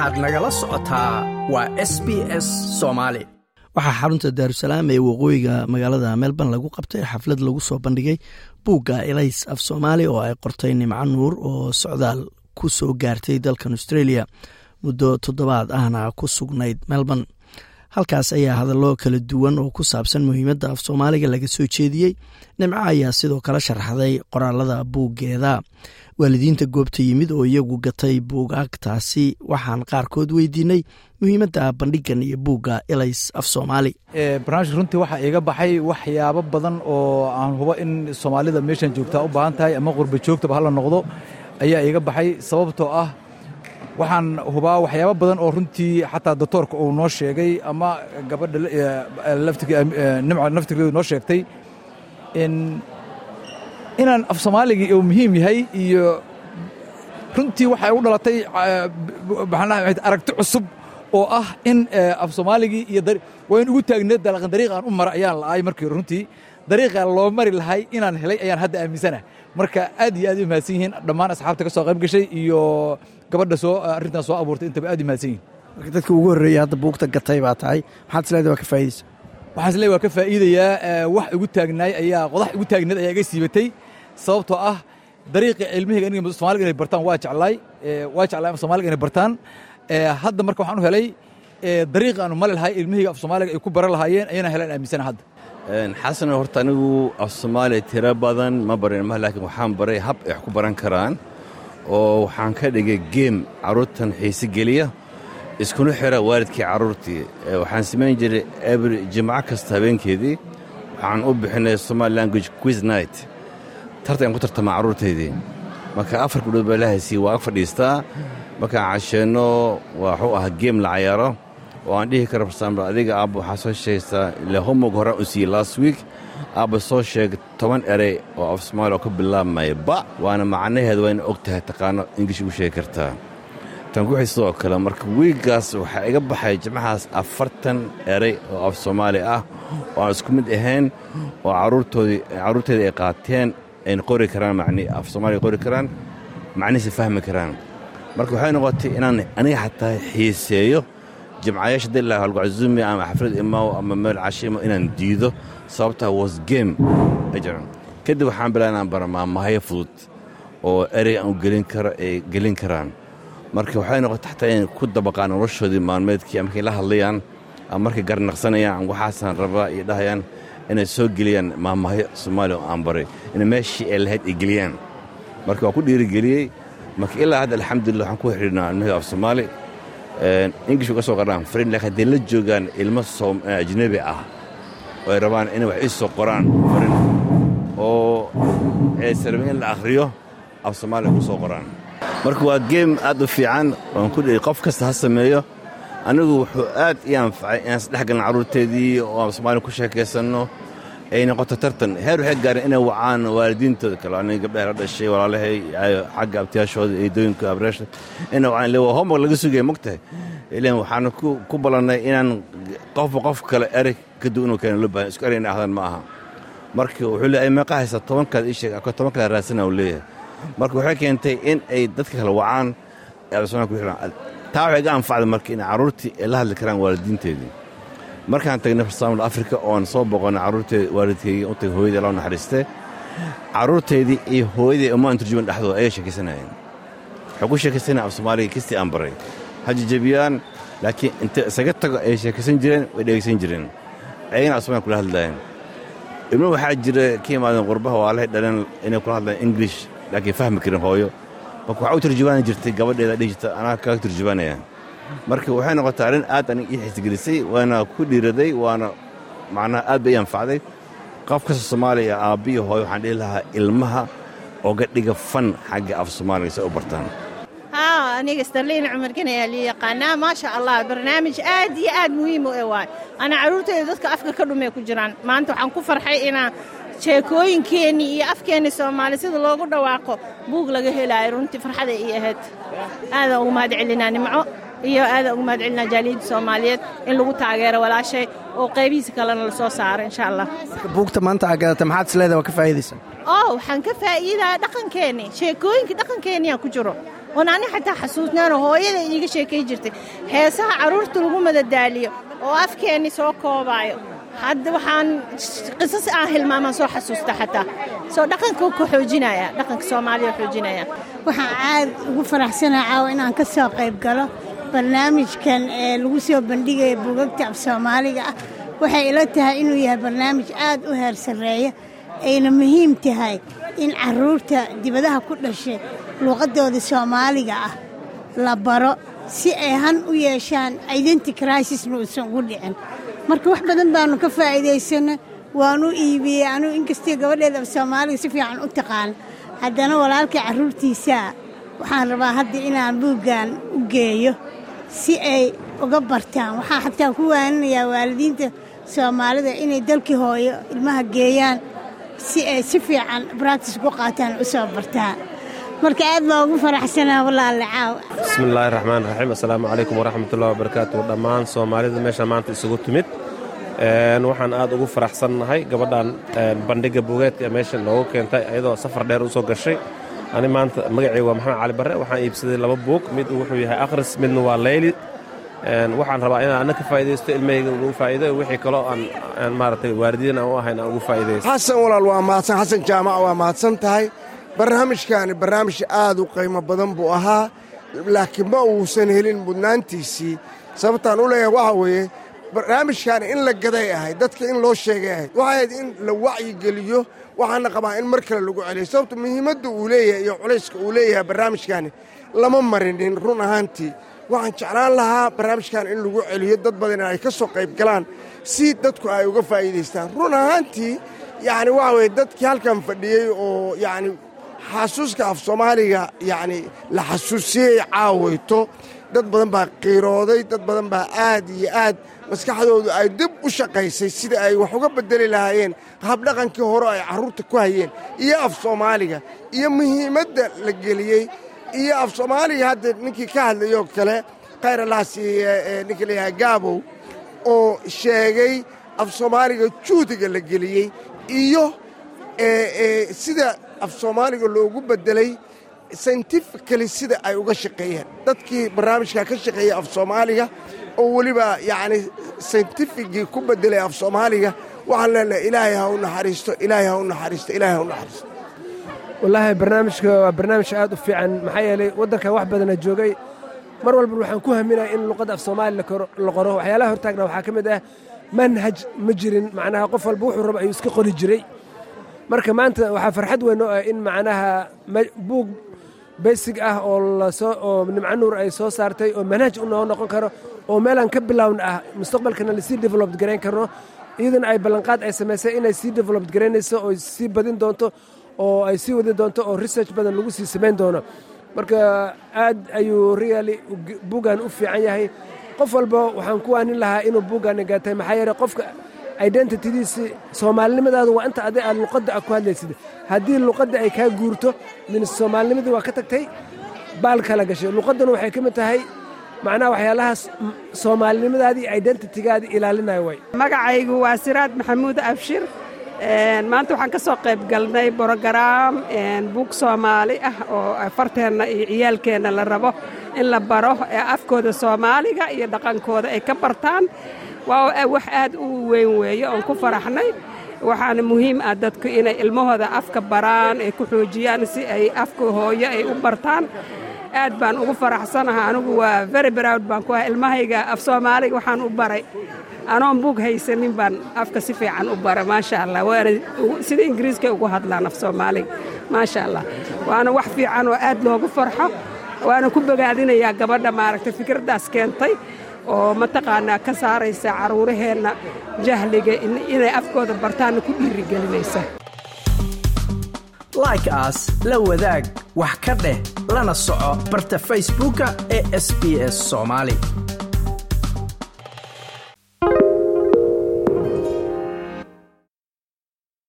waxaad nagala socotaa waa s b s soomaali waxaa xarunta daarusalaam ee waqooyiga magaalada melbourne lagu qabtay xaflad lagu soo bandhigay buugga elays af soomaali oo ay qortay nimco nuur oo socdaal ku soo gaartay dalkan australia muddo toddobaad ahna ku sugnayd melbourne halkaas ayaa hadallo kala duwan oo ku saabsan muhiimadda af soomaaliga laga soo jeediyey nimco ayaa sidoo kale sharaxday qoraalada buuggeeda. Waalidiinta goobta yimid oo iyagu gatay buugaagtaasi waxaan qaarkood weydiinay muhiimadda bandhigan iyo buugga elays af soomaali. Barnaamijka runtii waxaa iiga baxay waxyaabo badan oo aan hubo in soomaalida meeshan joogtaa u baahan tahay ama qurba joogtaba hala noqdo ayaa iiga baxay sababtoo ah waxaan hubaa waxyaabo badan oo runtii xataa doctoorka uu noo sheegay ama gabadha nimca naftirkeedu noo sheegtay inaan af soomaaligii uu muhiim yahay iyo runtii waxay u dhalatay aragti cusub oo ah in af soomaaligii iyo in ugu taagneed dalaqan dariiqaan u mara ayaan la'ay markii runtii dariiqa loo mari lahay inaan helay ayaan hadda aaminsana. Marka aad iyo aad u mahadsan yihiin dhammaan asxaabta ka soo qayb gashay iyo gabadha soo arrintan soo abuurtay intaba aad u mahadsan yihiin marka dadka ugu horreeyey hadda buugta gatay baa tahay. Maxaad isleedahay waa ka faa'iidaysa? Waxaan is leeyahay waa ka faa'iidayaa wax igu taagnaay ayaa qodax igu taagneed ayaa iga siibatay sababtoo ah dariiqi cilmihayga aniga soomaaliga inay bartaan waa jeclaay waa jeclaay soomaaliga inay bartaan. Hadda marka waxaan u helay dariiqi aanu mali lahay ilmihayga af soomaaliga ay ku baran lahaayeen ayana helaan aaminsana hadda xasan horta anigu af soomaaliya tiro badan ma barin ma laakiin waxaan baray hab ay wax ku baran karaan oo waxaan ka dhigay geem carruurtan xiise geliya iskuna xira waalidkii carruurtii waxaan samayn jiray ebri jimco kasta habeenkeedii waxaan u bixinay somaali language quiz night. Tartan ku tartamaa carruurtaydii marka afar gudhood baa lahaysiy waa ag fadhiistaa markaan casheenno waxuu ahaa geem la cayaaro oo aan dhihi karo farsaamr adiga aabba waxaa soo sheegaysaa ile homog horaan u siiyey last week. Aabba soo sheegay toban erey oo af soomaaliya oo ka bilaabmaya ba waana macnaheeda waa ina og tahay taqaano ingilish ugu sheegi kartaa tan ku xii sidoo kale marka wiiggaas waxaa iga baxay jimcahaas afartan erey oo af soomaali ah oo aan isku mid ahayn oo carruurteedii ay qaateen ayna qori karaan macni af soomaaliya qori karaan macnihiisa fahmi karaan. Marka waxay noqotay inaan aniga xataa xiiseeyo jimcayaasha dila halgacuzumi ama xaflad imaaw ama meel cashimo inaan diido sababtaa was game ajran kadib waxaan bilaa inaan bara maamahayo fudud oo erey aan ay gelin karaan. Marka waxay noqotay xataa ku dabaqaan noloshoodii maalmeedkii markay la hadlayaan ama markay garnaqsanayaan waxaasaan rabaa iyo dhahayaan inay soo geliyaan maamahyo soomaaliya oo aan baray inay meeshii ay lahayd ay geliyaan. Marka waan ku dhiirigeliyey marka ilaa hadda alxamdulillah waxaan ku xidhiidhnaa ilmahii af soomaali ingilish uga soo qaraan farin laakiin la joogaan ilmo ajnebi ah oo ay rabaan inay wax ii soo qoraan farin oo aysan rabin in la akhriyo af soomaaliya ku soo qoraan. Marka waa geem aad u fiican waan ku dhihi qof kasta ha sameeyo anigu wuxuu aad ii anfacay inaan isdhex galna carruurteedii oo af soomaaliya ku sheekaysanno ay noqoto tartan heer waxay gaareen inay wacaan waalidiintooda kale. Aniga gabdhaha la dhashay walaalahay xagga abtiyaashooda eedooyinka abreesha inay wacaan waa homework laga sugaya mogtahay ilan waxaan ku ballannay inaan qofba qof kale erey ka duw inuu keeno loo baahan isku erey inay ahdaan ma aha. Marka wuxuu leeyahay meeqa haysaa tobankaad ii sheeg ako toban kale raasana uu leeyahay. Marka waxay keentay in ay dadka kale wacaan ee absoomaal ku xidhaan taa waxay ga anfacday marka in carruurtii ay la hadli karaan waalidiinteedii markaan tagnay farsaamada afrika oon soo boqonnay carruurteed waalidkaygii u tagay hooyadii loo naxariistay carruurtaydii iyo hooyadii umaan turjuman dhexdooda ayay sheekaysanayeen waxay ku sheekaysanayeen af soomaaliga kastii aan baray. Ha jajabiyaan laakiin inta isaga tago ay sheekaysan jireen way dhegaysan jireen. Ayagana af somalia kula hadlaayeen ibno waxaa jira ka yimaadeen qurbaha waalahay dhaleen inay kula hadlayaan ingilish laakiin fahmi karin hooyo. Marka waxaa u turjubaani jirtay gabadheeda dhihi jirta anaa kaga turjubaanaya marka waxay noqotay arrin aad anig ii xiisgelisay waana ku dhiiraday waana macnaha aad bay ii anfacday. Qof kasta soomaaliya aabbiyo hooyo waxaan dhihi lahaa ilmaha oga dhiga fan xagga af soomaaliga si u bartaan. Aniga starliin cumar gana ayaa lii yaqaanaa. Maasha allah barnaamij aad iyo aad muhiim u e waay ana carruurtayda dadka afka ka dhumay ku jiraan. Maanta waxaan ku farxay inaan sheekooyinkeennii iyo afkeennii soomaali sida loogu dhawaaqo buug laga helaayo runtii farxaday ii ahayd. Aadaan ugu mahad celinaa nimco iyo aadaan ugu mahad celinaa jaaliyadda soomaaliyeed in lagu taageero walaashay oo qaybihiisa kalena la soo saaro insha allah buugta maanta aa gadata maxaad isleedahay waa ka faa'iidaysaa? Oo waxaan ka faa'iidaa dhaqankeenni sheekooyinka dhaqankeennii aan ku jiro. Oon ani xataa xasuusnaano hooyada iiga sheekay jirtay. Heesaha carruurta lagu madadaaliyo oo afkeenni soo koobaayo. Hadda waxaan qisas aan hilmaamaan soo xasuusta xataa. Soo dhaqanka ku xoojinaya dhaqanka soomaaliya xoojinaya waxaan aad ugu faraxsanaha caawa inaan ka soo qayb galo barnaamijkan ee lagu soo bandhigaya buugagta af soomaaliga ah waxay ila tahay inuu yahay barnaamij aad u heer sarreeya ayna muhiim tahay in carruurta dibadaha ku dhashay luuqaddooda soomaaliga ah la baro si ay han u yeeshaan identity crisisna uusan ugu dhicin. Marka wax badan baannu ka faa'iidaysanay waanu iibiyey anugu inkastay gabadheeda af soomaaliga si fiican u taqaan. Haddana walaalkai carruurtiisaa waxaan rabaa hadda inaan buuggan u geeyo si ay uga bartaan. Waxaa xataa ku waaninayaa waalidiinta soomaalida inay dalkii hooyo ilmaha geeyaan si ay si fiican bractis ku qaataan u soo bartaan. Marka aad baa ugu faraxsanaa walaale caaw bismillaahi raxmaan raxiim assalaamu calaykum waraxmatullahi wabarakaatu dhammaan soomaalida meesha maanta isugu timid. Waxaan aad ugu faraxsannahay gabadhan bandhigga buugeedka ee meesha noogu keentay iyadoo safar dheer u soo gashay ani maanta magacii waa maxamed cali barre waxaan iibsaday laba buug. Mid wuxuu yahay akhris midna waa leyli waxaan rabaa inaan anna ka faa'iidaysto ilmahayga ugu faa'iido wixii kaloo aan maaragtay waalidiin aan u ahayn aan ugu faa'iidaysto. Xasan walaal waa mahadsan xasan jaamac waa mahadsan tahay. Barnaamijkaani barnaamij aad u qiimo badan buu ahaa. Laakiin ma uusan helin mudnaantiisii. Sababtaan u leeyahay waxaa weeye barnaamijkaani in la gaday ahayd dadka in loo sheegay ahayd waxay ahayd in la wacyigeliyo waxaana qabaa in mar kale lagu celiyo. Sababta muhiimadda uu leeyahay iyo culayska uu leeyahay barnaamijkaani lama marinin run ahaantii. Waxaan jeclaan lahaa barnaamijkan in lagu celiyo dad badan ay ka soo qayb galaan si dadku ay uga faa'iidaystaan. Run ahaantii yacni waxa weye dadkii halkan fadhiyey oo yacni xasuuska af soomaaliga yacni la xasuusiyey caawayto dad badan baa qiirooday dad badan baa aad iyo aad maskaxdoodu ay dib u shaqaysay sida ay wax uga beddeli lahaayeen habdhaqankii hore ay carruurta ku hayeen iyo af soomaaliga iyo muhiimadda la geliyey iyo af soomaaliga hadda ninkii ka hadlayoo kale khayralaas ninka layahay gaabow oo sheegay af soomaaliga juudiga la geliyey iyo sida af soomaaliga loogu beddelay scientifically sida ay uga shaqeeyeen. Dadkii barnaamijka ka shaqeeyey af soomaaliga oo weliba yacni scientificgii ku beddelay af soomaaliga waxaan leenahay ilaahay ha u naxariisto ilaahay ha u naxariisto ilaahay ha u naxariisto. Wallaahi barnaamijka waa barnaamij aad u fiican. Maxaa yeelay waddankan wax badana joogay mar walba waxaan ku haminaya in luqadda af soomaali la qoro. Waxyaalaha hortaagna waxaa ka mid ah manhaj ma jirin. Macnaha qof walba wuxuu raba ayuu iska qori jiray. Marka maanta waxaa farxad weyn oo ah in macnaha buug baysig ah oo la soo oo nimco nuur ay soo saartay oo manhaj u noo noqon karo oo meelaan ka bilowna ah mustaqbalkana la sii developed garayn karno. Iyadana ay ballanqaad ay samaysay inay sii developed garaynayso oo sii badin doonto oo ay sii wadi doonto oo research badan lagu sii samayn doono. Marka aad ayuu really buuggan u fiican yahay. Qof walba waxaan ku waanin lahaa inuu buuggan gaatay. Maxaa yeelay qofka identitydiisi soomaalinimadaadu waa inta aday aad luqadda a ku hadlaysid. Haddii luqadda ay kaa guurto min soomaalinimadii waa ka tagtay baal kala gashay. Luqadduna waxay ka mid tahay macnaha waxyaalahaas soomaalinimadaadii identitygaadii ilaalinaya way. Magacaygu waa siraad maxamuud abshir. Maanta waxaan ka soo qayb galnay brogaraam buug soomaali ah oo farteenna iyo ciyaalkeenna la rabo in la baro afkooda soomaaliga iyo dhaqankooda ay ka bartaan. Waa wax aad u weyn weeye oon ku faraxnay. Waxaana muhiim ah dadku inay ilmahooda afka baraan ay ku xoojiyaan si ay afka hooyo ay u bartaan aad baan ugu faraxsanaha anigu waa very browd baan ku ah ilmahayga af soomaaliga waxaan u baray. Anoon buug haysanin baan afka si fiican u bara maasha allah waana sida ingiriiskay ugu hadlaan af soomaaliga. Maasha allah waana wax fiican oo aad loogu farxo. Waana ku bogaadinayaa gabadha maaragtay fikraddaas keentay oo mataqaanaa ka saaraysa carruuraheenna jahliga inay afkooda bartaanna ku dhiirigelinaysa. Like aas la wadaag wax ka dheh lana soco barta facebooka ee sb s soomaali